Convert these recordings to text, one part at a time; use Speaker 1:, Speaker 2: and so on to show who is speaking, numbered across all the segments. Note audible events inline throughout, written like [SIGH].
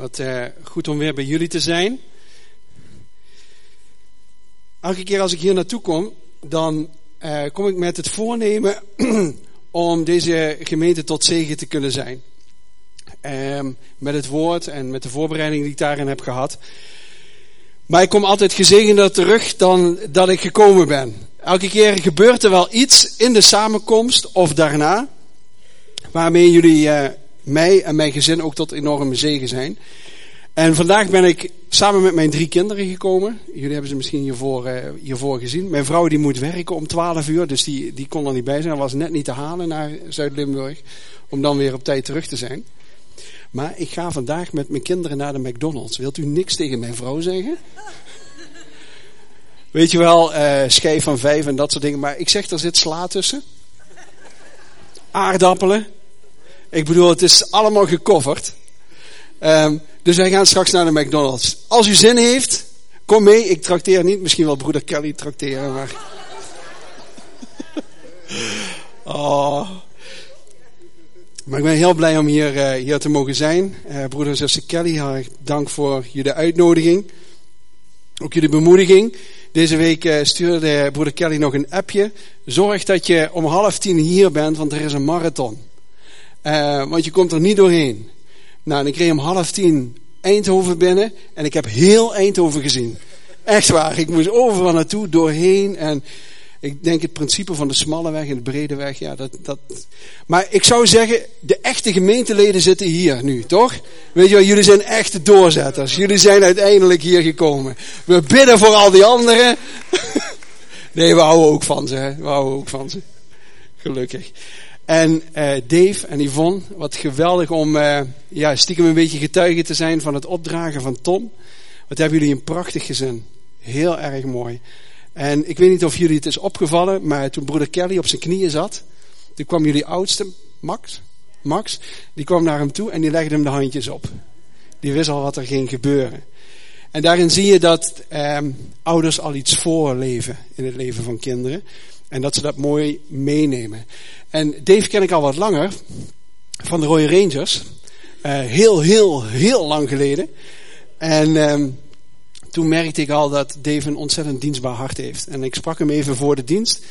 Speaker 1: Wat uh, goed om weer bij jullie te zijn. Elke keer als ik hier naartoe kom, dan uh, kom ik met het voornemen [CLEARS THROAT] om deze gemeente tot zegen te kunnen zijn. Um, met het woord en met de voorbereiding die ik daarin heb gehad. Maar ik kom altijd gezegender terug dan dat ik gekomen ben. Elke keer gebeurt er wel iets in de samenkomst of daarna, waarmee jullie uh, mij en mijn gezin ook tot enorme zegen zijn. En vandaag ben ik samen met mijn drie kinderen gekomen. Jullie hebben ze misschien hiervoor, uh, hiervoor gezien. Mijn vrouw die moet werken om 12 uur, dus die, die kon er niet bij zijn. Dat was net niet te halen naar Zuid-Limburg, om dan weer op tijd terug te zijn. Maar ik ga vandaag met mijn kinderen naar de McDonald's. Wilt u niks tegen mijn vrouw zeggen? [LAUGHS] Weet je wel, uh, schijf van vijf en dat soort dingen. Maar ik zeg, er zit sla tussen. Aardappelen. Ik bedoel, het is allemaal gecoverd. Um, dus wij gaan straks naar de McDonald's. Als u zin heeft, kom mee. Ik trakteer niet. Misschien wel broeder Kelly trakteren, maar... [LAUGHS] oh... Maar ik ben heel blij om hier, uh, hier te mogen zijn. Uh, broeder en Kelly, dank voor jullie uitnodiging. Ook jullie bemoediging. Deze week uh, stuurde broeder Kelly nog een appje. Zorg dat je om half tien hier bent, want er is een marathon. Want je komt er niet doorheen. Nou, en ik reed om half tien Eindhoven binnen en ik heb heel Eindhoven gezien. Echt waar. Ik moest overal naartoe, doorheen en ik denk het principe van de smalle weg en de brede weg, ja, dat, dat. Maar ik zou zeggen, de echte gemeenteleden zitten hier nu, toch? Weet je wel, jullie zijn echte doorzetters. Jullie zijn uiteindelijk hier gekomen. We bidden voor al die anderen. [LAUGHS] nee, we houden ook van ze? We houden ook van ze. Gelukkig. En uh, Dave en Yvonne, wat geweldig om uh, ja, stiekem een beetje getuige te zijn van het opdragen van Tom. Wat hebben jullie een prachtig gezin. Heel erg mooi. En ik weet niet of jullie het is opgevallen, maar toen broeder Kelly op zijn knieën zat, toen kwam jullie oudste, Max, Max, die kwam naar hem toe en die legde hem de handjes op. Die wist al wat er ging gebeuren. En daarin zie je dat eh, ouders al iets voorleven in het leven van kinderen. En dat ze dat mooi meenemen. En Dave ken ik al wat langer, van de Royal Rangers. Uh, heel, heel, heel lang geleden. En uh, toen merkte ik al dat Dave een ontzettend dienstbaar hart heeft. En ik sprak hem even voor de dienst.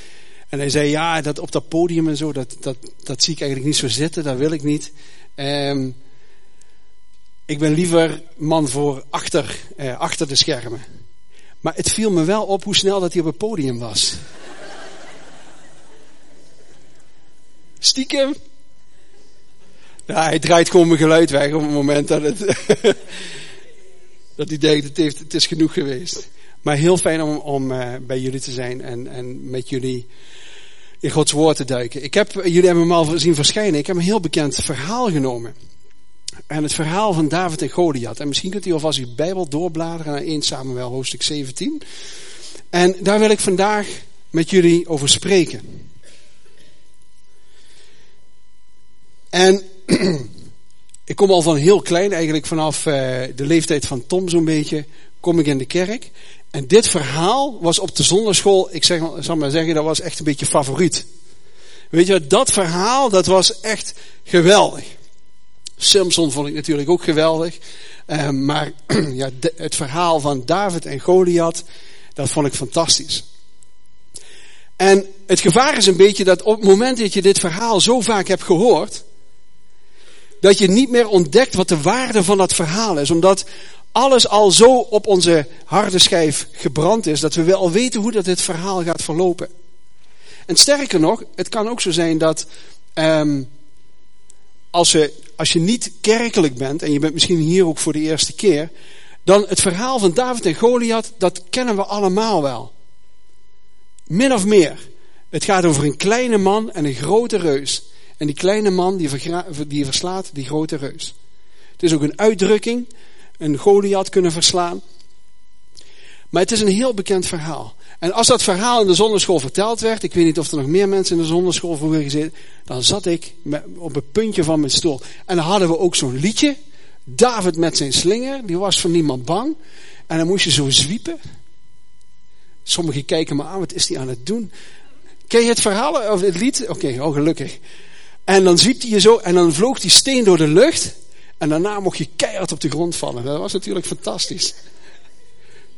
Speaker 1: En hij zei, ja, dat op dat podium en zo, dat, dat, dat zie ik eigenlijk niet zo zitten, dat wil ik niet. Um, ik ben liever man voor achter, eh, achter de schermen. Maar het viel me wel op hoe snel dat hij op het podium was. Stiekem. Ja, hij draait gewoon mijn geluid weg op het moment dat het... [LAUGHS] dat hij denkt, het, heeft, het is genoeg geweest. Maar heel fijn om, om uh, bij jullie te zijn en, en met jullie in Gods woord te duiken. Ik heb, jullie hebben me al zien verschijnen. Ik heb een heel bekend verhaal genomen. En het verhaal van David en Goliath. En misschien kunt u alvast uw Bijbel doorbladeren naar 1 Samuel hoofdstuk 17. En daar wil ik vandaag met jullie over spreken. En [CLEARS THROAT] ik kom al van heel klein, eigenlijk vanaf uh, de leeftijd van Tom zo'n beetje, kom ik in de kerk. En dit verhaal was op de zonderschool, ik zeg, zal maar zeggen, dat was echt een beetje favoriet. Weet je, dat verhaal, dat was echt geweldig. Simpson vond ik natuurlijk ook geweldig. Uh, maar [CLEARS THROAT] ja, het verhaal van David en Goliath, dat vond ik fantastisch. En het gevaar is een beetje dat op het moment dat je dit verhaal zo vaak hebt gehoord, dat je niet meer ontdekt wat de waarde van dat verhaal is. Omdat alles al zo op onze harde schijf gebrand is, dat we wel weten hoe dat dit verhaal gaat verlopen. En sterker nog, het kan ook zo zijn dat um, als, je, als je niet kerkelijk bent, en je bent misschien hier ook voor de eerste keer, dan het verhaal van David en Goliath, dat kennen we allemaal wel. Min of meer. Het gaat over een kleine man en een grote reus. En die kleine man die, die verslaat die grote reus. Het is ook een uitdrukking, een Goliath kunnen verslaan. Maar het is een heel bekend verhaal. En als dat verhaal in de zonderschool verteld werd, ik weet niet of er nog meer mensen in de zonderschool vroeger gezeten, dan zat ik op het puntje van mijn stoel. En dan hadden we ook zo'n liedje, David met zijn slinger, die was voor niemand bang. En dan moest je zo zwiepen. Sommigen kijken me aan, wat is die aan het doen? Ken je het verhaal of het lied? Oké, okay, oh gelukkig. En dan zwiepte je zo en dan vloog die steen door de lucht. En daarna mocht je keihard op de grond vallen. Dat was natuurlijk fantastisch.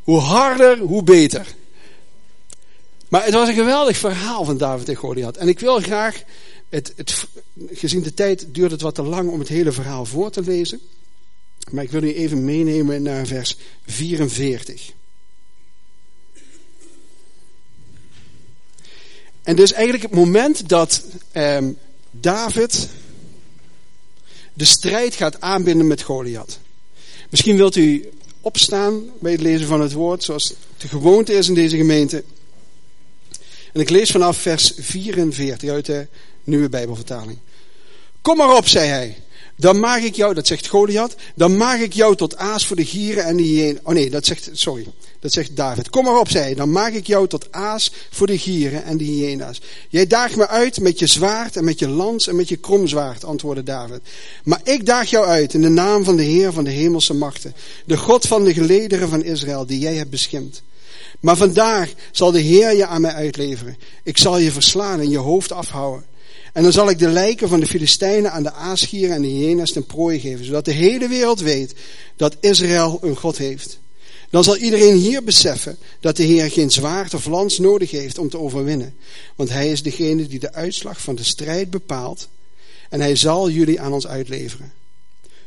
Speaker 1: Hoe harder, hoe beter. Maar het was een geweldig verhaal van David en Goliath. En ik wil graag, het, het, gezien de tijd duurt het wat te lang om het hele verhaal voor te lezen. Maar ik wil u even meenemen naar vers 44. En dus eigenlijk het moment dat um, David de strijd gaat aanbinden met Goliath. Misschien wilt u opstaan bij het lezen van het woord, zoals de gewoonte is in deze gemeente. En ik lees vanaf vers 44 uit de nieuwe Bijbelvertaling. Kom maar op, zei hij. Dan maak ik jou, dat zegt Goliath, dan maak ik jou tot aas voor de gieren en de hyenen. Oh nee, dat zegt, sorry, dat zegt David. Kom maar op, zei hij, dan maak ik jou tot aas voor de gieren en de hyena's. Jij daagt me uit met je zwaard en met je lans en met je kromzwaard, antwoordde David. Maar ik daag jou uit in de naam van de Heer van de hemelse machten, de God van de gelederen van Israël, die jij hebt beschimd. Maar vandaag zal de Heer je aan mij uitleveren. Ik zal je verslaan en je hoofd afhouden. En dan zal ik de lijken van de Filistijnen aan de aasgieren en de hyena's ten prooi geven, zodat de hele wereld weet dat Israël een God heeft. Dan zal iedereen hier beseffen dat de Heer geen zwaard of lans nodig heeft om te overwinnen. Want Hij is degene die de uitslag van de strijd bepaalt en Hij zal jullie aan ons uitleveren.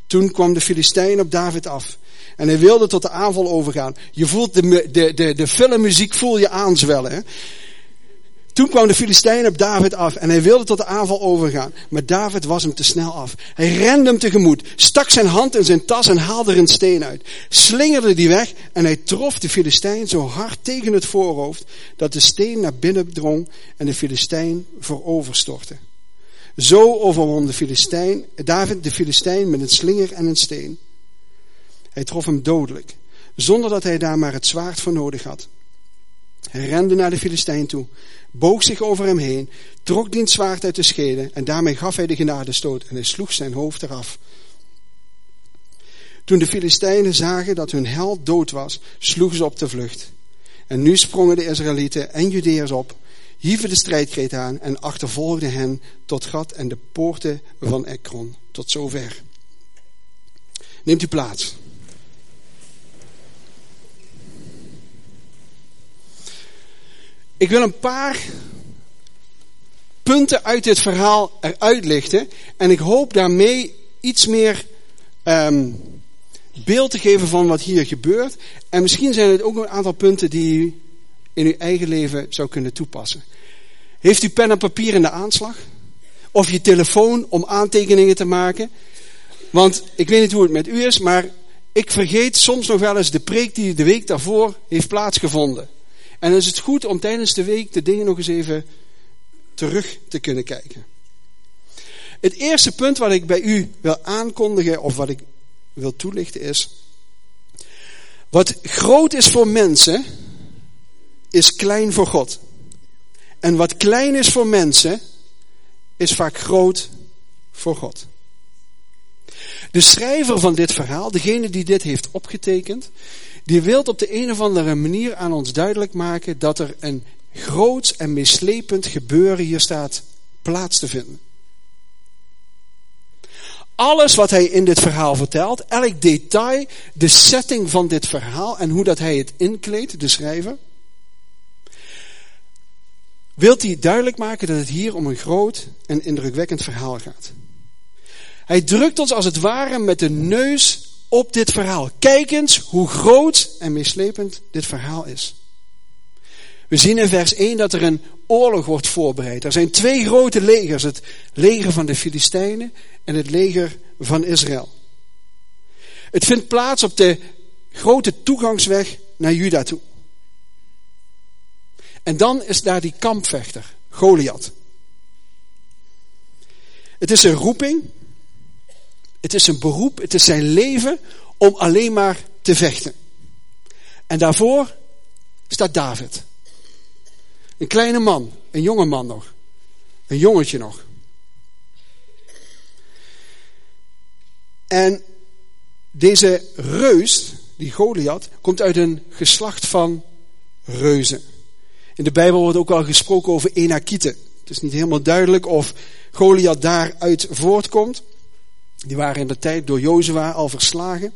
Speaker 1: Toen kwam de Filistijn op David af en hij wilde tot de aanval overgaan. Je voelt de, de, de, de filmmuziek voel je aanzwellen. Hè? Toen kwam de Filistijn op David af en hij wilde tot de aanval overgaan. Maar David was hem te snel af. Hij rende hem tegemoet, stak zijn hand in zijn tas en haalde er een steen uit. Slingerde die weg en hij trof de Filistijn zo hard tegen het voorhoofd dat de steen naar binnen drong en de Filistijn vooroverstortte. Zo overwon de Filistijn, David de Filistijn met een slinger en een steen. Hij trof hem dodelijk, zonder dat hij daar maar het zwaard voor nodig had. Hij rende naar de Filistijn toe, boog zich over hem heen, trok diens zwaard uit de schede en daarmee gaf hij de genadestoot en hij sloeg zijn hoofd eraf. Toen de Filistijnen zagen dat hun held dood was, sloegen ze op de vlucht. En nu sprongen de Israëlieten en Judeërs op, hieven de strijdkreet aan en achtervolgden hen tot Gat en de poorten van Ekron. Tot zover. Neemt u plaats. Ik wil een paar punten uit dit verhaal eruit lichten. En ik hoop daarmee iets meer um, beeld te geven van wat hier gebeurt. En misschien zijn het ook een aantal punten die u in uw eigen leven zou kunnen toepassen. Heeft u pen en papier in de aanslag? Of je telefoon om aantekeningen te maken? Want ik weet niet hoe het met u is, maar ik vergeet soms nog wel eens de preek die de week daarvoor heeft plaatsgevonden. En is het goed om tijdens de week de dingen nog eens even terug te kunnen kijken. Het eerste punt wat ik bij u wil aankondigen of wat ik wil toelichten is. Wat groot is voor mensen, is klein voor God. En wat klein is voor mensen, is vaak groot voor God. De schrijver van dit verhaal, degene die dit heeft opgetekend, die wil op de een of andere manier aan ons duidelijk maken dat er een groots en mislepend gebeuren hier staat plaats te vinden. Alles wat hij in dit verhaal vertelt, elk detail, de setting van dit verhaal en hoe dat hij het inkleedt, de schrijver, wilt hij duidelijk maken dat het hier om een groot en indrukwekkend verhaal gaat. Hij drukt ons als het ware met de neus op dit verhaal. Kijk eens hoe groot en mislepend dit verhaal is. We zien in vers 1 dat er een oorlog wordt voorbereid. Er zijn twee grote legers: het leger van de Filistijnen en het leger van Israël. Het vindt plaats op de grote toegangsweg naar Juda toe. En dan is daar die kampvechter, Goliath. Het is een roeping het is een beroep, het is zijn leven om alleen maar te vechten. En daarvoor staat David. Een kleine man, een jonge man nog. Een jongetje nog. En deze reus, die Goliath, komt uit een geslacht van reuzen. In de Bijbel wordt ook al gesproken over Enakieten. Het is niet helemaal duidelijk of Goliath daaruit voortkomt. Die waren in de tijd door Jozua al verslagen.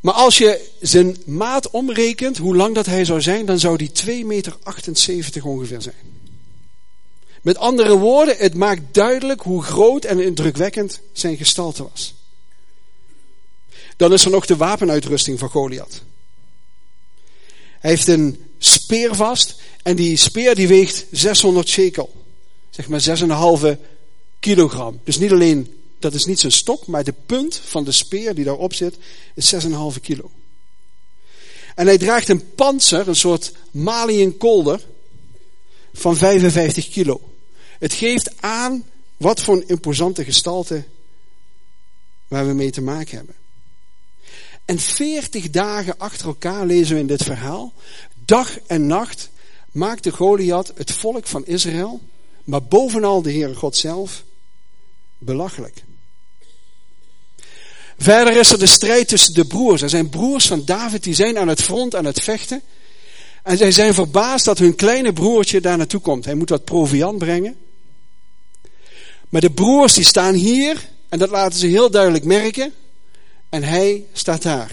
Speaker 1: Maar als je zijn maat omrekent, hoe lang dat hij zou zijn, dan zou die 2,78 meter ongeveer zijn. Met andere woorden, het maakt duidelijk hoe groot en indrukwekkend zijn gestalte was. Dan is er nog de wapenuitrusting van Goliath. Hij heeft een speer vast en die speer die weegt 600 shekel. Zeg maar 6,5 kilogram. Dus niet alleen dat is niet zijn stok, maar de punt van de speer die daarop zit, is 6,5 kilo. En hij draagt een panzer, een soort maliënkolder, van 55 kilo. Het geeft aan wat voor een imposante gestalte waar we mee te maken hebben. En 40 dagen achter elkaar lezen we in dit verhaal, dag en nacht maakte Goliath het volk van Israël, maar bovenal de Heere God zelf, belachelijk. Verder is er de strijd tussen de broers. Er zijn broers van David die zijn aan het front aan het vechten. En zij zijn verbaasd dat hun kleine broertje daar naartoe komt. Hij moet wat proviant brengen. Maar de broers die staan hier en dat laten ze heel duidelijk merken. En hij staat daar.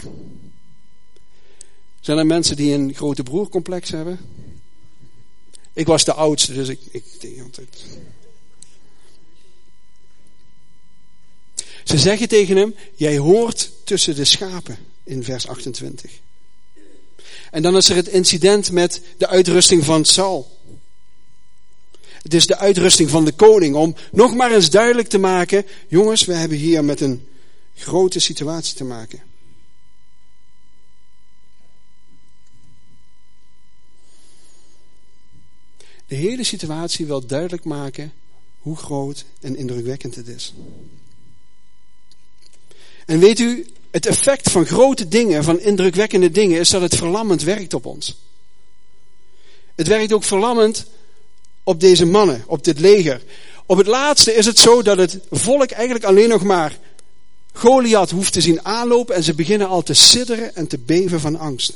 Speaker 1: Zijn er mensen die een grote broercomplex hebben? Ik was de oudste, dus ik, ik altijd. Ze zeggen tegen hem, jij hoort tussen de schapen in vers 28. En dan is er het incident met de uitrusting van Saul. Het is de uitrusting van de koning om nog maar eens duidelijk te maken, jongens, we hebben hier met een grote situatie te maken. De hele situatie wil duidelijk maken hoe groot en indrukwekkend het is. En weet u, het effect van grote dingen, van indrukwekkende dingen, is dat het verlammend werkt op ons. Het werkt ook verlammend op deze mannen, op dit leger. Op het laatste is het zo dat het volk eigenlijk alleen nog maar Goliath hoeft te zien aanlopen en ze beginnen al te sidderen en te beven van angst.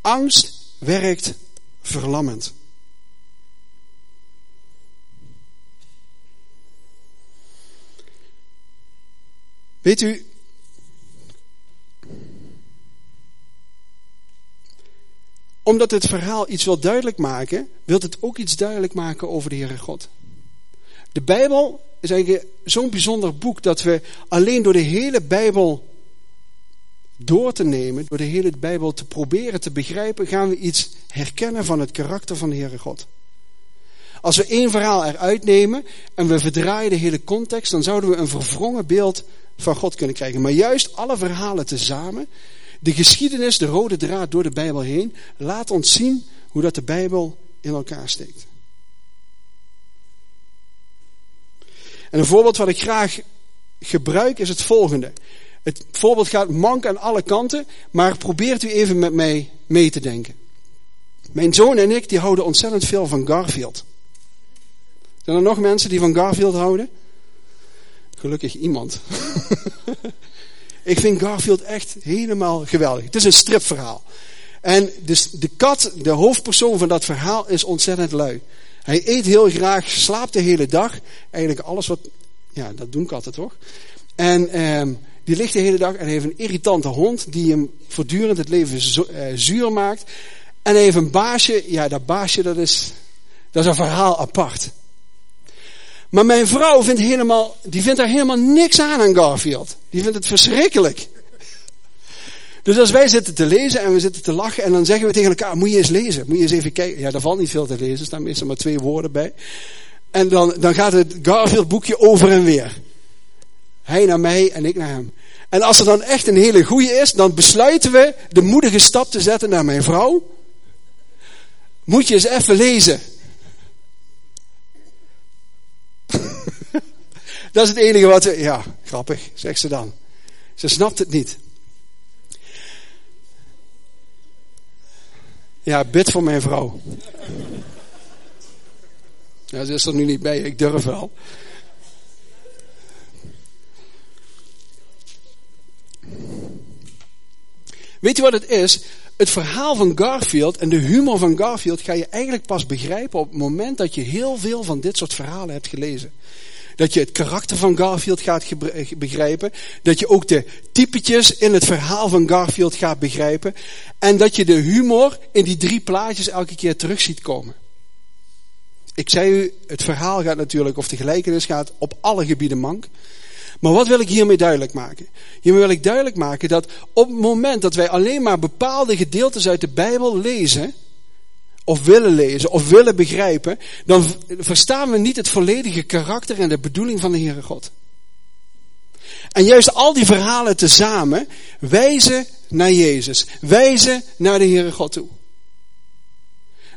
Speaker 1: Angst werkt verlammend. Weet u, omdat het verhaal iets wil duidelijk maken, wil het ook iets duidelijk maken over de Heere God. De Bijbel is eigenlijk zo'n bijzonder boek dat we alleen door de hele Bijbel door te nemen, door de hele Bijbel te proberen te begrijpen, gaan we iets herkennen van het karakter van de Heere God. Als we één verhaal eruit nemen en we verdraaien de hele context, dan zouden we een verwrongen beeld van God kunnen krijgen. Maar juist alle verhalen tezamen, de geschiedenis, de rode draad door de Bijbel heen, laat ons zien hoe dat de Bijbel in elkaar steekt. En een voorbeeld wat ik graag gebruik is het volgende. Het voorbeeld gaat mank aan alle kanten, maar probeert u even met mij mee te denken. Mijn zoon en ik die houden ontzettend veel van Garfield. Zijn er nog mensen die van Garfield houden? Gelukkig iemand. [LAUGHS] ik vind Garfield echt helemaal geweldig. Het is een stripverhaal. En dus de kat, de hoofdpersoon van dat verhaal, is ontzettend lui. Hij eet heel graag, slaapt de hele dag. Eigenlijk alles wat, ja, dat doen katten toch? En ehm, die ligt de hele dag en heeft een irritante hond die hem voortdurend het leven eh, zuur maakt. En hij heeft een baasje, ja, dat baasje dat is, dat is een verhaal apart. Maar mijn vrouw vindt, helemaal, die vindt daar helemaal niks aan aan Garfield. Die vindt het verschrikkelijk. Dus als wij zitten te lezen en we zitten te lachen en dan zeggen we tegen elkaar, moet je eens lezen, moet je eens even kijken. Ja, daar valt niet veel te lezen, er staan meestal maar twee woorden bij. En dan, dan gaat het Garfield boekje over en weer. Hij naar mij en ik naar hem. En als er dan echt een hele goeie is, dan besluiten we de moedige stap te zetten naar mijn vrouw. Moet je eens even lezen. [LAUGHS] Dat is het enige wat ze, ja, grappig, zegt ze dan. Ze snapt het niet. Ja, bid voor mijn vrouw. Ja, ze is er nu niet bij, ik durf wel. Weet je wat het is? Het verhaal van Garfield en de humor van Garfield ga je eigenlijk pas begrijpen op het moment dat je heel veel van dit soort verhalen hebt gelezen. Dat je het karakter van Garfield gaat begrijpen. Dat je ook de typetjes in het verhaal van Garfield gaat begrijpen. En dat je de humor in die drie plaatjes elke keer terug ziet komen. Ik zei u, het verhaal gaat natuurlijk, of de gelijkenis gaat op alle gebieden mank. Maar wat wil ik hiermee duidelijk maken? Hiermee wil ik duidelijk maken dat op het moment dat wij alleen maar bepaalde gedeeltes uit de Bijbel lezen, of willen lezen, of willen begrijpen, dan verstaan we niet het volledige karakter en de bedoeling van de Heere God. En juist al die verhalen tezamen wijzen naar Jezus, wijzen naar de Heere God toe.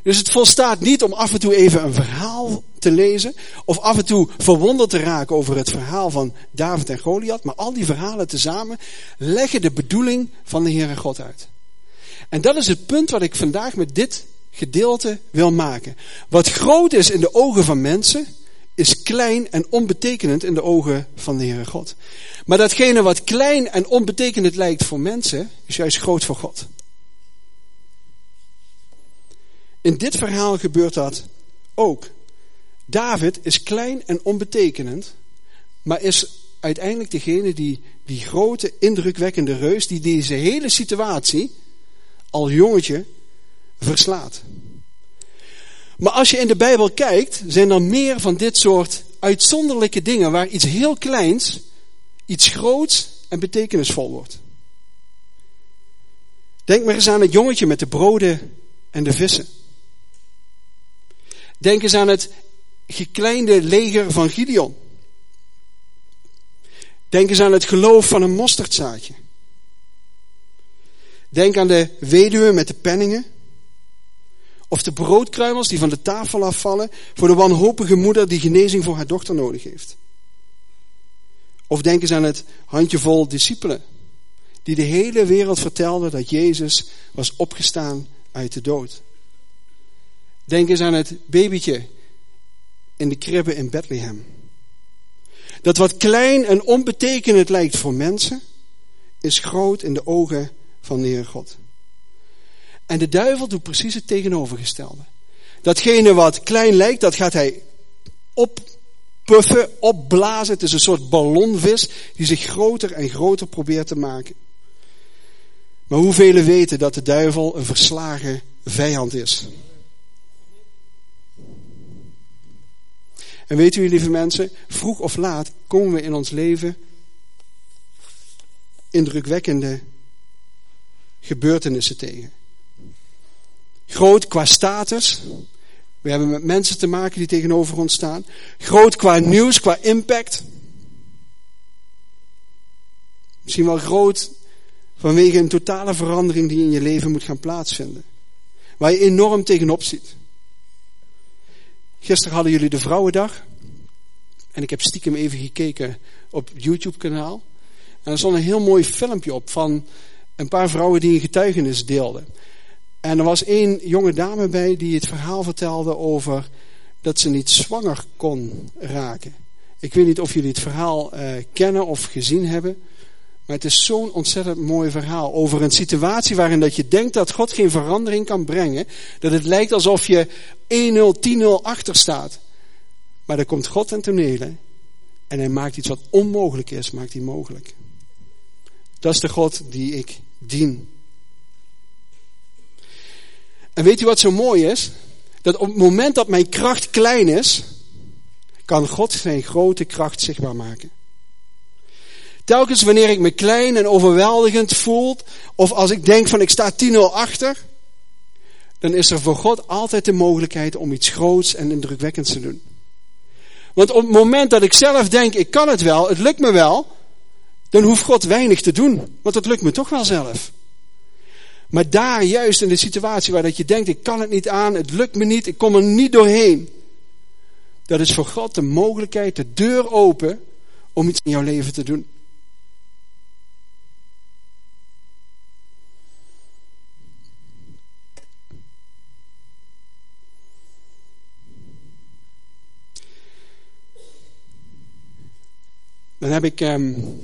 Speaker 1: Dus het volstaat niet om af en toe even een verhaal te lezen. Of af en toe verwonderd te raken over het verhaal van David en Goliath. Maar al die verhalen tezamen leggen de bedoeling van de Heere God uit. En dat is het punt wat ik vandaag met dit gedeelte wil maken. Wat groot is in de ogen van mensen, is klein en onbetekenend in de ogen van de Heere God. Maar datgene wat klein en onbetekenend lijkt voor mensen, is juist groot voor God. In dit verhaal gebeurt dat ook. David is klein en onbetekenend, maar is uiteindelijk degene die die grote, indrukwekkende reus, die deze hele situatie al jongetje verslaat. Maar als je in de Bijbel kijkt, zijn er meer van dit soort uitzonderlijke dingen waar iets heel kleins, iets groots en betekenisvol wordt. Denk maar eens aan het jongetje met de broden en de vissen. Denk eens aan het gekleinde leger van Gideon. Denk eens aan het geloof van een mosterdzaadje. Denk aan de weduwe met de penningen. Of de broodkruimels die van de tafel afvallen voor de wanhopige moeder die genezing voor haar dochter nodig heeft. Of denk eens aan het handjevol discipelen die de hele wereld vertelden dat Jezus was opgestaan uit de dood. Denk eens aan het babytje in de kribbe in Bethlehem. Dat wat klein en onbetekenend lijkt voor mensen, is groot in de ogen van de Heer God. En de duivel doet precies het tegenovergestelde. Datgene wat klein lijkt, dat gaat hij oppuffen, opblazen. Het is een soort ballonvis die zich groter en groter probeert te maken. Maar hoeveel weten dat de duivel een verslagen vijand is? En weet u, lieve mensen, vroeg of laat komen we in ons leven indrukwekkende gebeurtenissen tegen. Groot qua status. We hebben met mensen te maken die tegenover ons staan. Groot qua nieuws, qua impact. Misschien wel groot vanwege een totale verandering die in je leven moet gaan plaatsvinden. Waar je enorm tegenop ziet. Gisteren hadden jullie de Vrouwendag. En ik heb stiekem even gekeken op het YouTube-kanaal. En er stond een heel mooi filmpje op van een paar vrouwen die een getuigenis deelden. En er was één jonge dame bij die het verhaal vertelde over dat ze niet zwanger kon raken. Ik weet niet of jullie het verhaal uh, kennen of gezien hebben. Maar het is zo'n ontzettend mooi verhaal over een situatie waarin dat je denkt dat God geen verandering kan brengen. Dat het lijkt alsof je 1-0, 10-0 achter staat. Maar dan komt God ten tonele en hij maakt iets wat onmogelijk is, maakt hij mogelijk. Dat is de God die ik dien. En weet u wat zo mooi is? Dat op het moment dat mijn kracht klein is, kan God zijn grote kracht zichtbaar maken. Telkens wanneer ik me klein en overweldigend voel, of als ik denk van ik sta 10-0 achter, dan is er voor God altijd de mogelijkheid om iets groots en indrukwekkends te doen. Want op het moment dat ik zelf denk, ik kan het wel, het lukt me wel, dan hoeft God weinig te doen. Want het lukt me toch wel zelf. Maar daar juist in de situatie waar dat je denkt, ik kan het niet aan, het lukt me niet, ik kom er niet doorheen. Dat is voor God de mogelijkheid, de deur open om iets in jouw leven te doen. Dan heb ik um,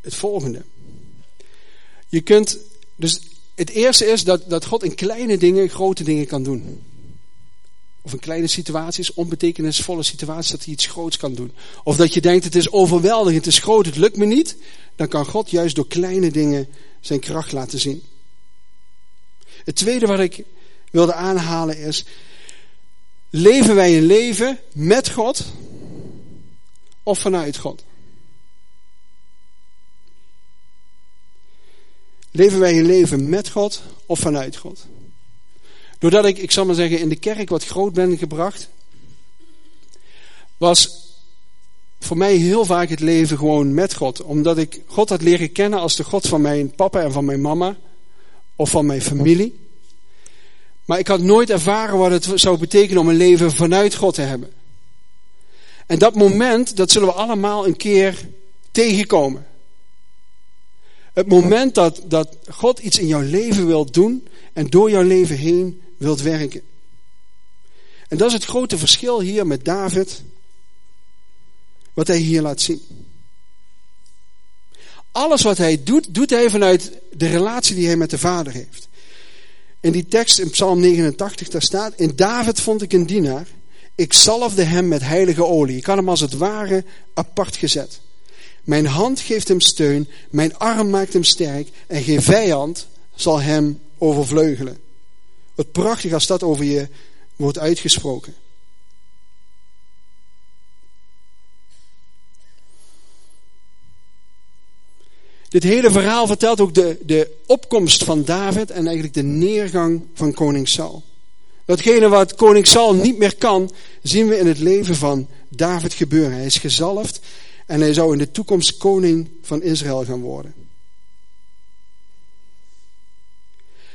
Speaker 1: het volgende. Je kunt, dus het eerste is dat, dat God in kleine dingen grote dingen kan doen. Of in kleine situaties, onbetekenisvolle situaties, dat hij iets groots kan doen. Of dat je denkt, het is overweldigend, het is groot, het lukt me niet. Dan kan God juist door kleine dingen zijn kracht laten zien. Het tweede wat ik wilde aanhalen is, leven wij een leven met God of vanuit God? Leven wij een leven met God of vanuit God? Doordat ik, ik zal maar zeggen, in de kerk wat groot ben gebracht, was voor mij heel vaak het leven gewoon met God. Omdat ik God had leren kennen als de God van mijn papa en van mijn mama, of van mijn familie. Maar ik had nooit ervaren wat het zou betekenen om een leven vanuit God te hebben. En dat moment, dat zullen we allemaal een keer tegenkomen. Het moment dat, dat God iets in jouw leven wil doen en door jouw leven heen wilt werken. En dat is het grote verschil hier met David, wat hij hier laat zien. Alles wat hij doet, doet hij vanuit de relatie die hij met de Vader heeft. In die tekst in Psalm 89, daar staat, in David vond ik een dienaar, ik zalfde hem met heilige olie. Ik had hem als het ware apart gezet. Mijn hand geeft hem steun, mijn arm maakt hem sterk en geen vijand zal hem overvleugelen. Wat prachtig als dat over je wordt uitgesproken. Dit hele verhaal vertelt ook de, de opkomst van David en eigenlijk de neergang van koning Saul. Datgene wat koning Saul niet meer kan, zien we in het leven van David gebeuren. Hij is gezalfd en hij zou in de toekomst koning van Israël gaan worden.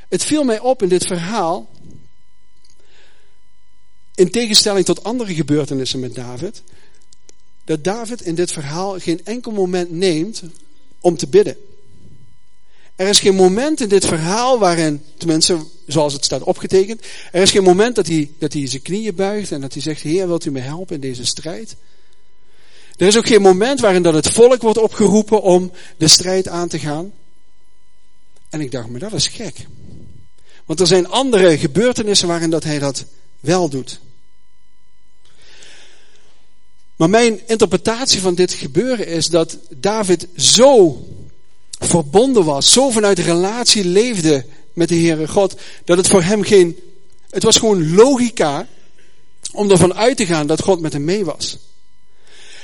Speaker 1: Het viel mij op in dit verhaal, in tegenstelling tot andere gebeurtenissen met David, dat David in dit verhaal geen enkel moment neemt om te bidden. Er is geen moment in dit verhaal waarin, tenminste zoals het staat opgetekend, er is geen moment dat hij, dat hij zijn knieën buigt en dat hij zegt, Heer wilt u me helpen in deze strijd? Er is ook geen moment waarin dat het volk wordt opgeroepen om de strijd aan te gaan. En ik dacht, maar dat is gek. Want er zijn andere gebeurtenissen waarin dat hij dat wel doet. Maar mijn interpretatie van dit gebeuren is dat David zo verbonden was, zo vanuit relatie leefde met de Heere God, dat het voor hem geen, het was gewoon logica om ervan uit te gaan dat God met hem mee was.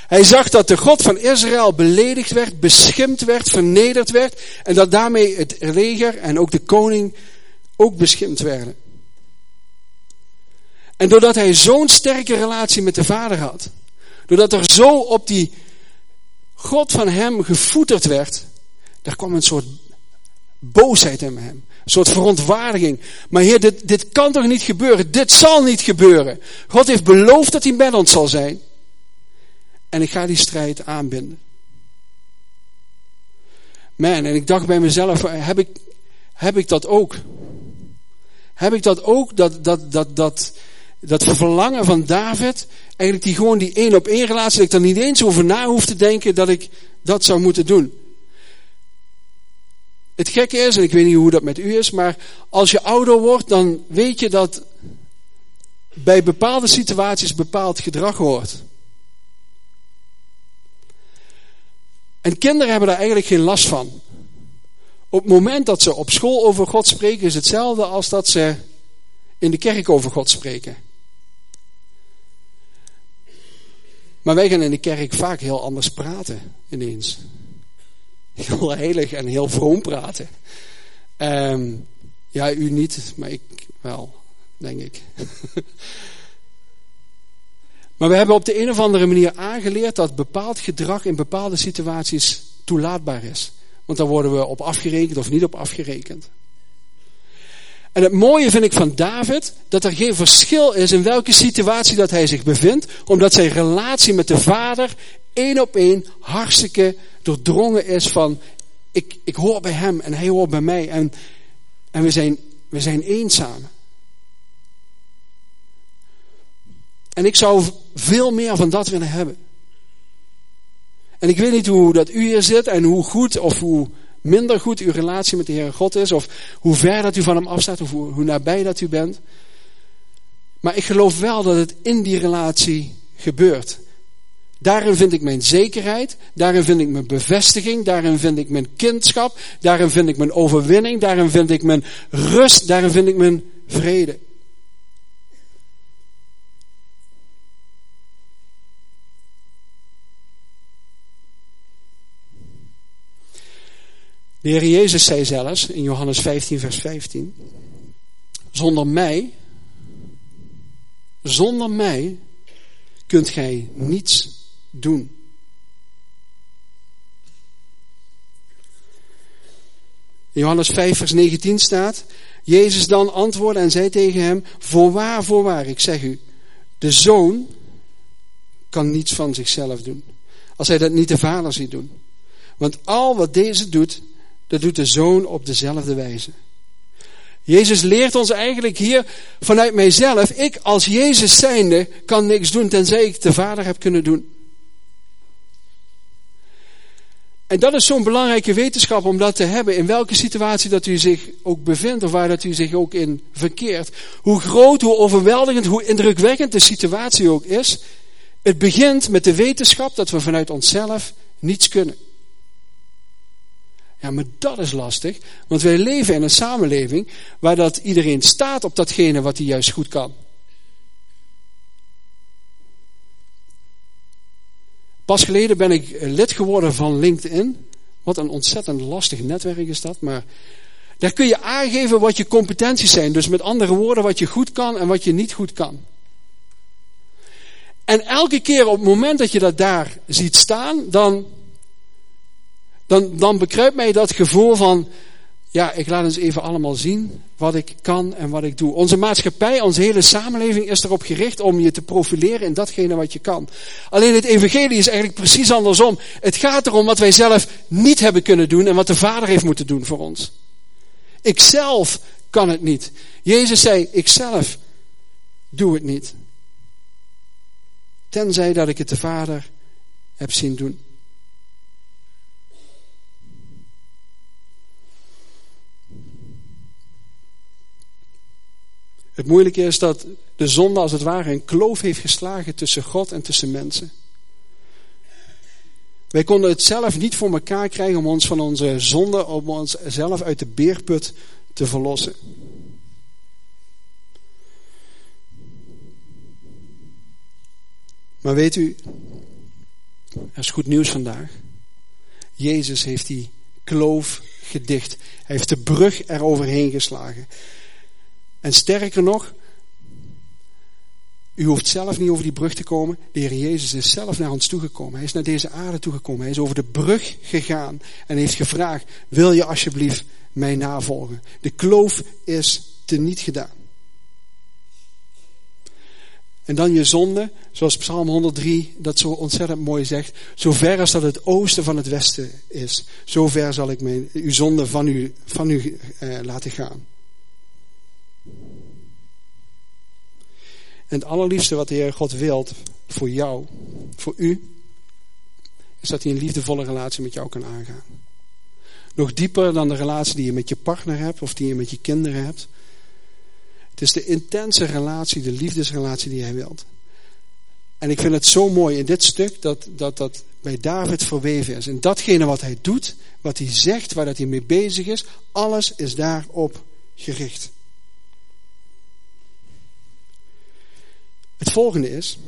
Speaker 1: Hij zag dat de God van Israël beledigd werd, beschimd werd, vernederd werd en dat daarmee het leger en ook de koning ook beschimd werden. En doordat hij zo'n sterke relatie met de vader had, doordat er zo op die God van hem gevoeterd werd, daar kwam een soort boosheid in hem. Een soort verontwaardiging. Maar heer, dit, dit kan toch niet gebeuren? Dit zal niet gebeuren. God heeft beloofd dat hij met ons zal zijn. En ik ga die strijd aanbinden. Man, en ik dacht bij mezelf, heb ik, heb ik dat ook? Heb ik dat ook, dat, dat, dat, dat, dat verlangen van David, eigenlijk die gewoon die één op één relatie, dat ik er niet eens over na hoef te denken dat ik dat zou moeten doen. Het gekke is, en ik weet niet hoe dat met u is, maar als je ouder wordt, dan weet je dat bij bepaalde situaties bepaald gedrag hoort. En kinderen hebben daar eigenlijk geen last van. Op het moment dat ze op school over God spreken, is hetzelfde als dat ze in de kerk over God spreken. Maar wij gaan in de kerk vaak heel anders praten, ineens. Heel heilig en heel vroom praten. Um, ja, u niet, maar ik wel, denk ik. [LAUGHS] maar we hebben op de een of andere manier aangeleerd dat bepaald gedrag in bepaalde situaties toelaatbaar is. Want daar worden we op afgerekend of niet op afgerekend. En het mooie vind ik van David, dat er geen verschil is in welke situatie dat hij zich bevindt, omdat zijn relatie met de vader één op één hartstikke doordrongen is van, ik, ik hoor bij hem en hij hoort bij mij en, en we, zijn, we zijn eenzaam. En ik zou veel meer van dat willen hebben. En ik weet niet hoe dat u hier zit en hoe goed of hoe minder goed uw relatie met de Heere God is, of hoe ver dat u van hem afstaat, of hoe, hoe nabij dat u bent. Maar ik geloof wel dat het in die relatie gebeurt. Daarin vind ik mijn zekerheid, daarin vind ik mijn bevestiging, daarin vind ik mijn kindschap, daarin vind ik mijn overwinning, daarin vind ik mijn rust, daarin vind ik mijn vrede. De Heer Jezus zei zelfs in Johannes 15, vers 15: Zonder mij, zonder mij kunt gij niets doen. Johannes 5, vers 19 staat: Jezus dan antwoordde en zei tegen hem: Voorwaar, voorwaar, ik zeg u, de zoon kan niets van zichzelf doen. Als hij dat niet de vader ziet doen. Want al wat deze doet, dat doet de zoon op dezelfde wijze. Jezus leert ons eigenlijk hier vanuit mijzelf. Ik als Jezus zijnde kan niks doen tenzij ik de Vader heb kunnen doen. En dat is zo'n belangrijke wetenschap om dat te hebben. In welke situatie dat u zich ook bevindt of waar dat u zich ook in verkeert. Hoe groot, hoe overweldigend, hoe indrukwekkend de situatie ook is. Het begint met de wetenschap dat we vanuit onszelf niets kunnen. Ja, maar dat is lastig, want wij leven in een samenleving waar dat iedereen staat op datgene wat hij juist goed kan. Pas geleden ben ik lid geworden van LinkedIn. Wat een ontzettend lastig netwerk is dat, maar daar kun je aangeven wat je competenties zijn. Dus met andere woorden, wat je goed kan en wat je niet goed kan. En elke keer op het moment dat je dat daar ziet staan, dan dan, dan bekruipt mij dat gevoel van, ja, ik laat eens even allemaal zien wat ik kan en wat ik doe. Onze maatschappij, onze hele samenleving is erop gericht om je te profileren in datgene wat je kan. Alleen het evangelie is eigenlijk precies andersom. Het gaat erom wat wij zelf niet hebben kunnen doen en wat de Vader heeft moeten doen voor ons. Ikzelf kan het niet. Jezus zei, ikzelf doe het niet. Tenzij dat ik het de Vader heb zien doen. Het moeilijke is dat de zonde als het ware een kloof heeft geslagen tussen God en tussen mensen. Wij konden het zelf niet voor elkaar krijgen om ons van onze zonde, om onszelf uit de beerput te verlossen. Maar weet u, er is goed nieuws vandaag. Jezus heeft die kloof gedicht. Hij heeft de brug eroverheen geslagen. En sterker nog, u hoeft zelf niet over die brug te komen. De Heer Jezus is zelf naar ons toegekomen. Hij is naar deze aarde toegekomen. Hij is over de brug gegaan en heeft gevraagd: Wil je alsjeblieft mij navolgen? De kloof is teniet gedaan. En dan je zonde, zoals Psalm 103 dat zo ontzettend mooi zegt. Zo ver als dat het oosten van het westen is, zo ver zal ik mijn, uw zonde van u, van u eh, laten gaan. En het allerliefste wat de Heer God wilt voor jou, voor u, is dat hij een liefdevolle relatie met jou kan aangaan. Nog dieper dan de relatie die je met je partner hebt of die je met je kinderen hebt. Het is de intense relatie, de liefdesrelatie die hij wilt. En ik vind het zo mooi in dit stuk dat dat, dat bij David verweven is. En datgene wat hij doet, wat hij zegt, waar dat hij mee bezig is, alles is daarop gericht. Het volgende is,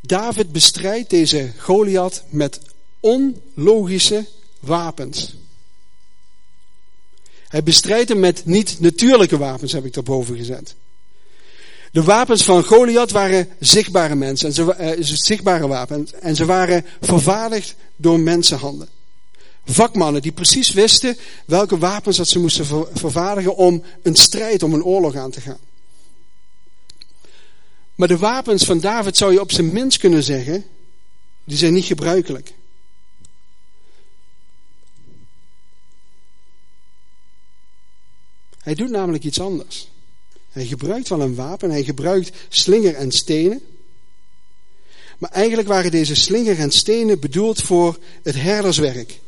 Speaker 1: David bestrijdt deze Goliath met onlogische wapens. Hij bestrijdt hem met niet-natuurlijke wapens, heb ik daarboven gezet. De wapens van Goliath waren zichtbare mensen, en ze, uh, zichtbare wapens, en ze waren vervaardigd door mensenhanden. Vakmannen die precies wisten welke wapens dat ze moesten vervaardigen om een strijd, om een oorlog aan te gaan. Maar de wapens van David zou je op zijn minst kunnen zeggen, die zijn niet gebruikelijk. Hij doet namelijk iets anders. Hij gebruikt wel een wapen, hij gebruikt slinger en stenen. Maar eigenlijk waren deze slinger en stenen bedoeld voor het herderswerk.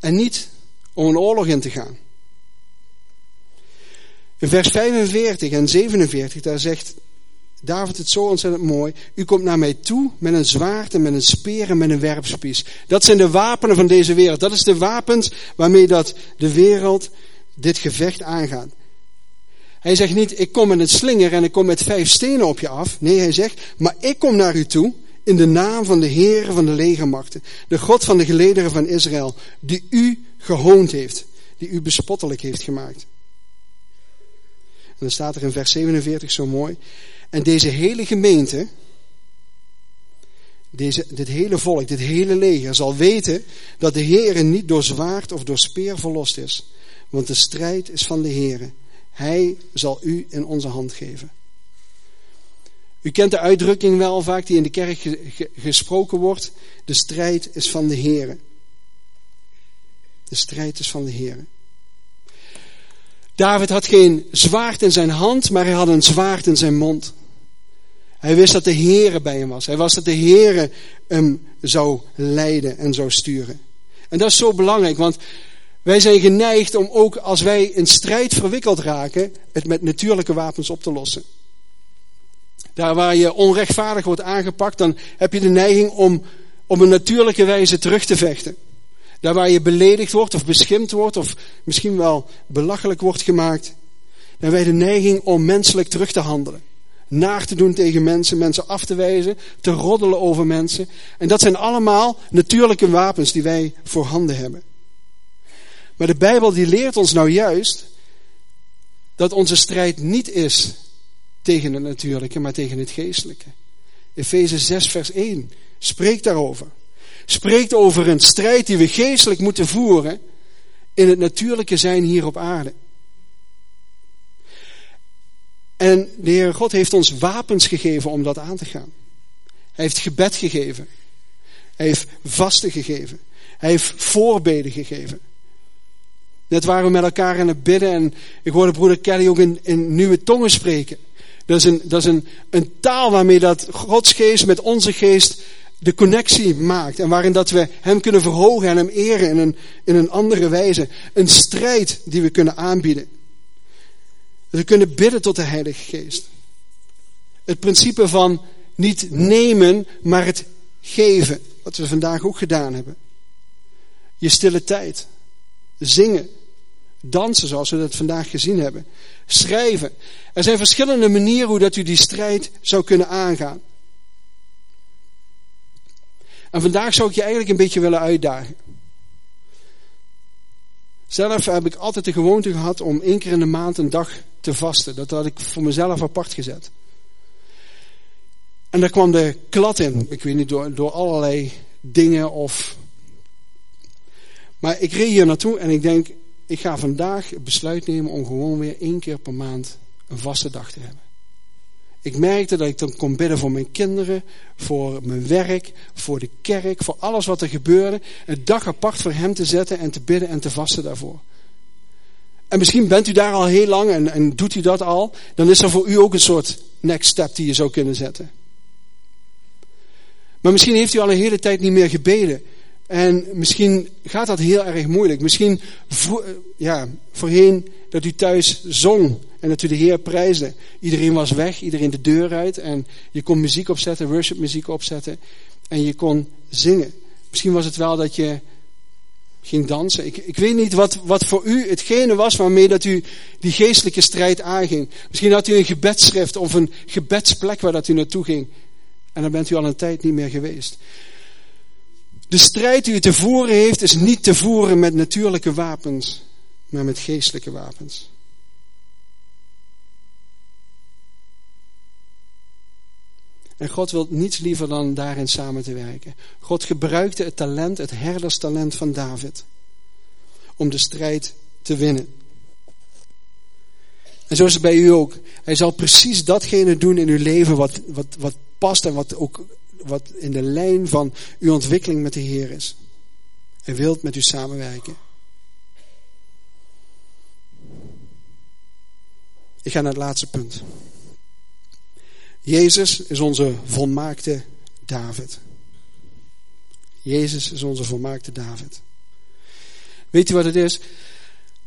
Speaker 1: en niet om een oorlog in te gaan. In vers 45 en 47, daar zegt David het zo ontzettend mooi. U komt naar mij toe met een zwaard en met een speer en met een werpspies. Dat zijn de wapenen van deze wereld. Dat is de wapens waarmee dat de wereld dit gevecht aangaat. Hij zegt niet, ik kom met een slinger en ik kom met vijf stenen op je af. Nee, hij zegt, maar ik kom naar u toe in de naam van de Heer van de legermachten. De God van de gelederen van Israël, die u gehoond heeft. Die u bespottelijk heeft gemaakt. Dan staat er in vers 47 zo mooi. En deze hele gemeente, deze, dit hele volk, dit hele leger zal weten dat de Heer niet door zwaard of door speer verlost is. Want de strijd is van de Heer. Hij zal u in onze hand geven. U kent de uitdrukking wel vaak die in de kerk gesproken wordt. De strijd is van de Heer. De strijd is van de Heer. David had geen zwaard in zijn hand, maar hij had een zwaard in zijn mond. Hij wist dat de Heere bij hem was. Hij wist dat de Heere hem zou leiden en zou sturen. En dat is zo belangrijk, want wij zijn geneigd om ook als wij in strijd verwikkeld raken, het met natuurlijke wapens op te lossen. Daar waar je onrechtvaardig wordt aangepakt, dan heb je de neiging om op een natuurlijke wijze terug te vechten. Daar waar je beledigd wordt of beschimd wordt of misschien wel belachelijk wordt gemaakt, dan wij de neiging om menselijk terug te handelen. Naar te doen tegen mensen, mensen af te wijzen, te roddelen over mensen. En dat zijn allemaal natuurlijke wapens die wij voor handen hebben. Maar de Bijbel die leert ons nou juist dat onze strijd niet is tegen het natuurlijke, maar tegen het geestelijke. Efeze 6 vers 1 spreekt daarover. Spreekt over een strijd die we geestelijk moeten voeren in het natuurlijke zijn hier op aarde. En de Heer God heeft ons wapens gegeven om dat aan te gaan. Hij heeft gebed gegeven. Hij heeft vasten gegeven. Hij heeft voorbeden gegeven. Net waren we met elkaar aan het bidden en ik hoorde broeder Kelly ook in, in nieuwe tongen spreken. Dat is, een, dat is een, een taal waarmee dat Gods geest met onze geest de connectie maakt. En waarin dat we hem kunnen verhogen en hem eren in een, in een andere wijze. Een strijd die we kunnen aanbieden. We kunnen bidden tot de Heilige Geest. Het principe van niet nemen, maar het geven. Wat we vandaag ook gedaan hebben. Je stille tijd. Zingen. Dansen zoals we dat vandaag gezien hebben. Schrijven. Er zijn verschillende manieren hoe dat u die strijd zou kunnen aangaan. En vandaag zou ik je eigenlijk een beetje willen uitdagen. Zelf heb ik altijd de gewoonte gehad om één keer in de maand een dag te vasten. Dat had ik voor mezelf apart gezet. En daar kwam de klad in. Ik weet niet, door, door allerlei dingen of... Maar ik reed hier naartoe en ik denk, ik ga vandaag het besluit nemen om gewoon weer één keer per maand een vaste dag te hebben. Ik merkte dat ik dan kon bidden voor mijn kinderen, voor mijn werk, voor de kerk, voor alles wat er gebeurde. Een dag apart voor hem te zetten en te bidden en te vasten daarvoor. En misschien bent u daar al heel lang en, en doet u dat al. Dan is er voor u ook een soort next step die je zou kunnen zetten. Maar misschien heeft u al een hele tijd niet meer gebeden. En misschien gaat dat heel erg moeilijk. Misschien voor, ja, voorheen dat u thuis zong en dat u de Heer prijsde. Iedereen was weg, iedereen de deur uit. En je kon muziek opzetten, worshipmuziek opzetten. En je kon zingen. Misschien was het wel dat je ging dansen. Ik, ik weet niet wat, wat voor u hetgene was waarmee dat u die geestelijke strijd aanging. Misschien had u een gebedsschrift of een gebedsplek waar dat u naartoe ging. En dan bent u al een tijd niet meer geweest. De strijd die u te voeren heeft is niet te voeren met natuurlijke wapens, maar met geestelijke wapens. En God wil niets liever dan daarin samen te werken. God gebruikte het talent, het herderstalent van David, om de strijd te winnen. En zo is het bij u ook. Hij zal precies datgene doen in uw leven wat, wat, wat past en wat ook wat in de lijn van uw ontwikkeling met de Heer is. Hij wilt met u samenwerken. Ik ga naar het laatste punt. Jezus is onze volmaakte David. Jezus is onze volmaakte David. Weet u wat het is?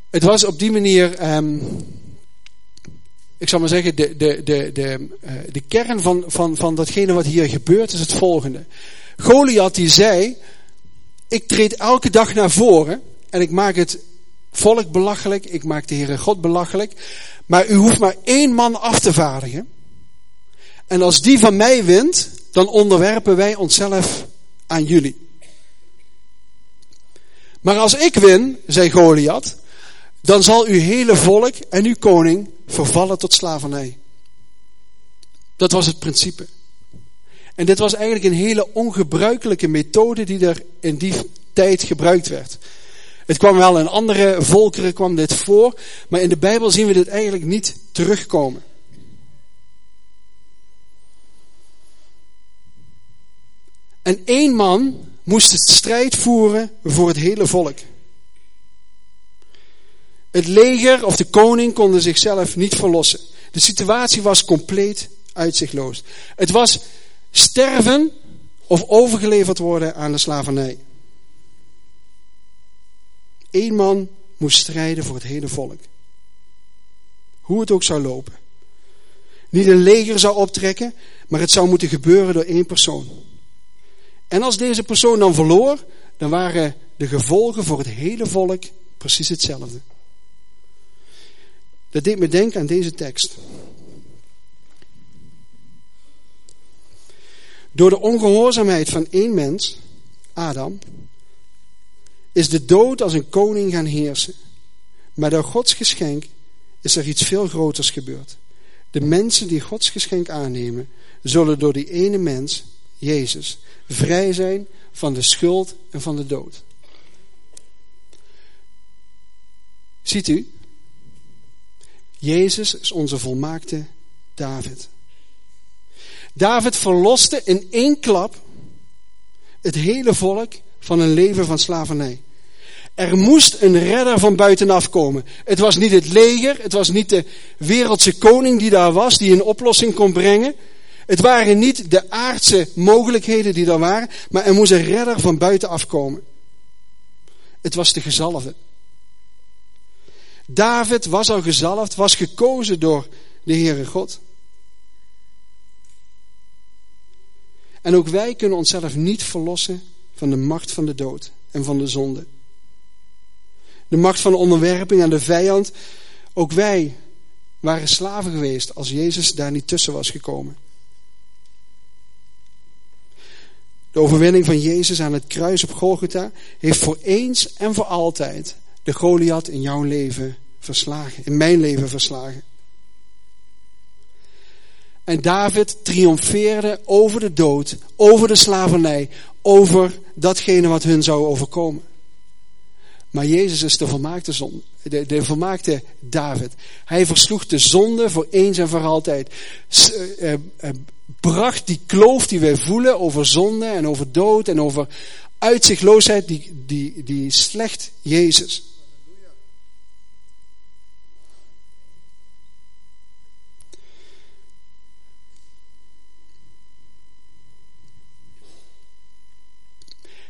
Speaker 1: Het was op die manier, um, ik zal maar zeggen, de, de, de, de, uh, de kern van, van, van datgene wat hier gebeurt is het volgende. Goliath die zei, ik treed elke dag naar voren en ik maak het volk belachelijk, ik maak de Heere God belachelijk, maar u hoeft maar één man af te vaardigen. En als die van mij wint, dan onderwerpen wij onszelf aan jullie. Maar als ik win, zei Goliath, dan zal uw hele volk en uw koning vervallen tot slavernij. Dat was het principe. En dit was eigenlijk een hele ongebruikelijke methode die er in die tijd gebruikt werd. Het kwam wel in andere volkeren kwam dit voor, maar in de Bijbel zien we dit eigenlijk niet terugkomen. En één man moest het strijd voeren voor het hele volk. Het leger of de koning konden zichzelf niet verlossen. De situatie was compleet uitzichtloos. Het was sterven of overgeleverd worden aan de slavernij. Eén man moest strijden voor het hele volk. Hoe het ook zou lopen. Niet een leger zou optrekken, maar het zou moeten gebeuren door één persoon. En als deze persoon dan verloor, dan waren de gevolgen voor het hele volk precies hetzelfde. Dat deed me denken aan deze tekst. Door de ongehoorzaamheid van één mens, Adam, is de dood als een koning gaan heersen. Maar door Gods geschenk is er iets veel groters gebeurd. De mensen die Gods geschenk aannemen, zullen door die ene mens, Jezus, vrij zijn van de schuld en van de dood. Ziet u? Jezus is onze volmaakte David. David verloste in één klap het hele volk van een leven van slavernij. Er moest een redder van buitenaf komen. Het was niet het leger, het was niet de wereldse koning die daar was, die een oplossing kon brengen. Het waren niet de aardse mogelijkheden die er waren, maar er moest een redder van buitenaf komen. Het was de gezalfde. David was al gezalfd, was gekozen door de Heere God. En ook wij kunnen onszelf niet verlossen van de macht van de dood en van de zonde. De macht van de onderwerping aan de vijand. Ook wij waren slaven geweest als Jezus daar niet tussen was gekomen. De overwinning van Jezus aan het kruis op Golgotha heeft voor eens en voor altijd de Goliath in jouw leven verslagen, in mijn leven verslagen. En David triomfeerde over de dood, over de slavernij, over datgene wat hun zou overkomen. Maar Jezus is de volmaakte, zon, de, de David. Hij versloeg de zonde voor eens en voor altijd. S, uh, uh, bracht die kloof die wij voelen over zonde en over dood en over uitzichtloosheid, die, die, die slecht Jezus.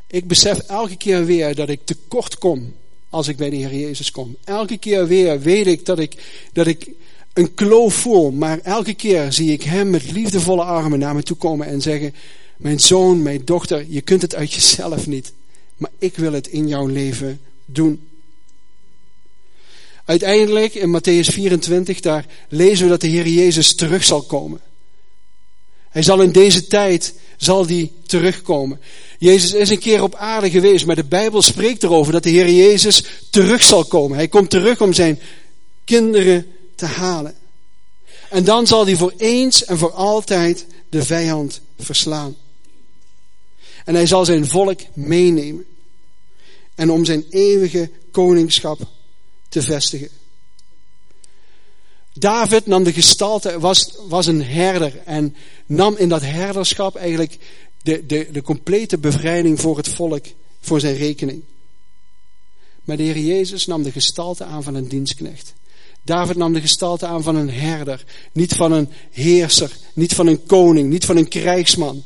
Speaker 1: Ik besef elke keer weer dat ik tekort kom als ik bij de Heer Jezus kom. Elke keer weer weet ik dat ik, dat ik een kloof voel, maar elke keer zie ik Hem met liefdevolle armen naar me toe komen en zeggen, mijn zoon, mijn dochter, je kunt het uit jezelf niet, maar ik wil het in jouw leven doen. Uiteindelijk in Matthäus 24, daar lezen we dat de Heer Jezus terug zal komen. Hij zal in deze tijd zal die terugkomen. Jezus is een keer op aarde geweest, maar de Bijbel spreekt erover dat de Heer Jezus terug zal komen. Hij komt terug om zijn kinderen te halen. En dan zal hij voor eens en voor altijd de vijand verslaan. En hij zal zijn volk meenemen. En om zijn eeuwige koningschap te vestigen. David nam de gestalte, was, was een herder en nam in dat herderschap eigenlijk de, de, de complete bevrijding voor het volk voor zijn rekening. Maar de Heer Jezus nam de gestalte aan van een dienstknecht. David nam de gestalte aan van een herder, niet van een heerser, niet van een koning, niet van een krijgsman.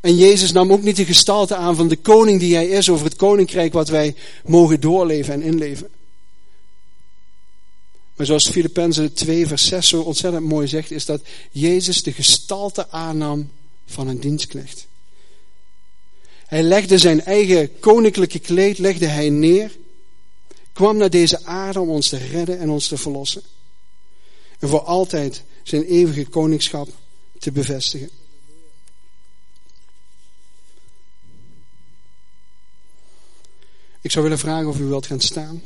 Speaker 1: En Jezus nam ook niet de gestalte aan van de koning die hij is over het koninkrijk wat wij mogen doorleven en inleven. Maar zoals Filippenzen 2 vers 6 zo ontzettend mooi zegt, is dat Jezus de gestalte aannam van een dienstknecht. Hij legde zijn eigen koninklijke kleed legde hij neer, kwam naar deze aarde om ons te redden en ons te verlossen. En voor altijd zijn eeuwige koningschap te bevestigen. Ik zou willen vragen of u wilt gaan staan.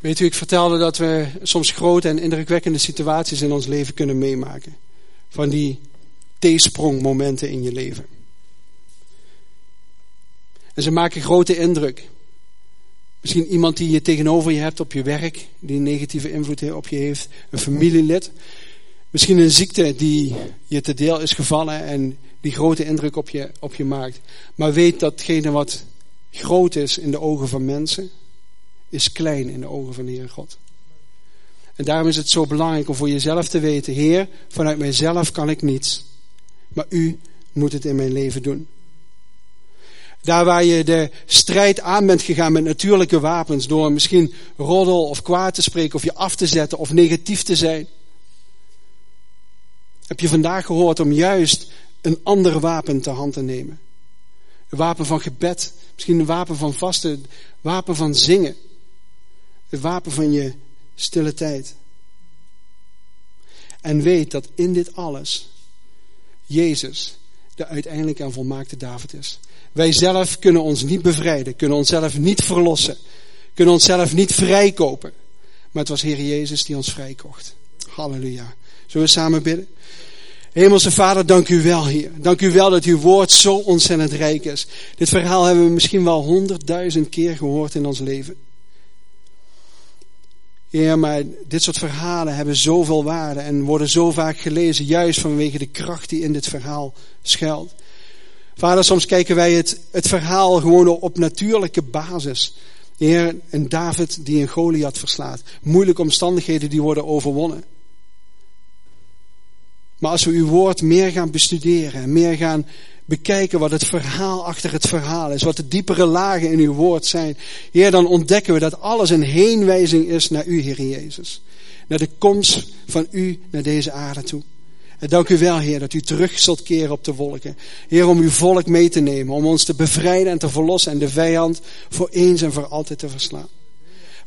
Speaker 1: Weet u, ik vertelde dat we soms grote en indrukwekkende situaties in ons leven kunnen meemaken. Van die T-sprongmomenten in je leven. En ze maken grote indruk. Misschien iemand die je tegenover je hebt op je werk, die een negatieve invloed op je heeft. Een familielid. Misschien een ziekte die je te deel is gevallen en die grote indruk op je, op je maakt. Maar weet datgene wat groot is in de ogen van mensen, is klein in de ogen van de Heer God. En daarom is het zo belangrijk om voor jezelf te weten, Heer, vanuit mijzelf kan ik niets. Maar u moet het in mijn leven doen. Daar waar je de strijd aan bent gegaan met natuurlijke wapens, door misschien roddel of kwaad te spreken, of je af te zetten of negatief te zijn. Heb je vandaag gehoord om juist een ander wapen te hand te nemen? Een wapen van gebed, misschien een wapen van vasten, wapen van zingen. Het wapen van je stille tijd. En weet dat in dit alles Jezus de uiteindelijke en volmaakte David is. Wij zelf kunnen ons niet bevrijden, kunnen onszelf niet verlossen, kunnen onszelf niet vrijkopen. Maar het was Heer Jezus die ons vrijkocht. Halleluja. Zullen we samen bidden? Hemelse Vader, dank u wel, Heer. Dank u wel dat uw woord zo ontzettend rijk is. Dit verhaal hebben we misschien wel honderdduizend keer gehoord in ons leven. Ja, maar dit soort verhalen hebben zoveel waarde en worden zo vaak gelezen, juist vanwege de kracht die in dit verhaal schuilt. Vader, soms kijken wij het, het verhaal gewoon op natuurlijke basis. Heer, een David die een Goliath verslaat. Moeilijke omstandigheden die worden overwonnen. Maar als we uw woord meer gaan bestuderen, meer gaan bekijken wat het verhaal achter het verhaal is, wat de diepere lagen in uw woord zijn, Heer, dan ontdekken we dat alles een heenwijzing is naar u, Heer Jezus. Naar de komst van u naar deze aarde toe. En dank u wel, Heer, dat u terug zult keren op de wolken. Heer, om uw volk mee te nemen, om ons te bevrijden en te verlossen en de vijand voor eens en voor altijd te verslaan.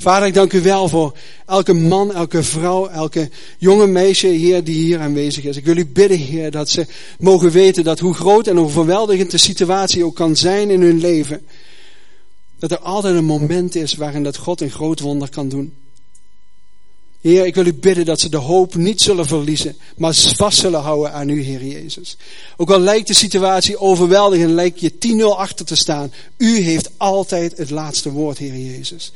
Speaker 1: Vader, ik dank u wel voor elke man, elke vrouw, elke jonge meisje, Heer, die hier aanwezig is. Ik wil u bidden, Heer, dat ze mogen weten dat hoe groot en hoe verweldigend de situatie ook kan zijn in hun leven, dat er altijd een moment is waarin dat God een groot wonder kan doen. Heer, ik wil u bidden dat ze de hoop niet zullen verliezen, maar vast zullen houden aan u, Heer Jezus. Ook al lijkt de situatie overweldigend en lijkt je 10-0 achter te staan, u heeft altijd het laatste woord, Heer Jezus.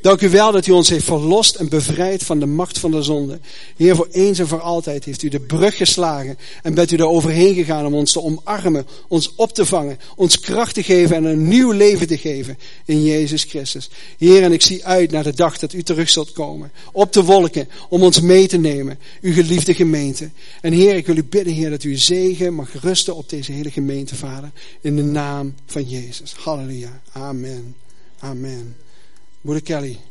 Speaker 1: Dank u wel dat u ons heeft verlost en bevrijd van de macht van de zonde. Heer, voor eens en voor altijd heeft u de brug geslagen en bent u er overheen gegaan om ons te omarmen, ons op te vangen, ons kracht te geven en een nieuw leven te geven in Jezus Christus. Heer, en ik zie uit naar de dag dat u terug zult komen, op de wolken, om ons mee te nemen, uw geliefde gemeente. En Heer, ik wil u bidden, Heer, dat u zegen mag rusten op deze hele gemeente, Vader, in de naam van Jezus. Halleluja. Amen. Amen. Moeder Kelly.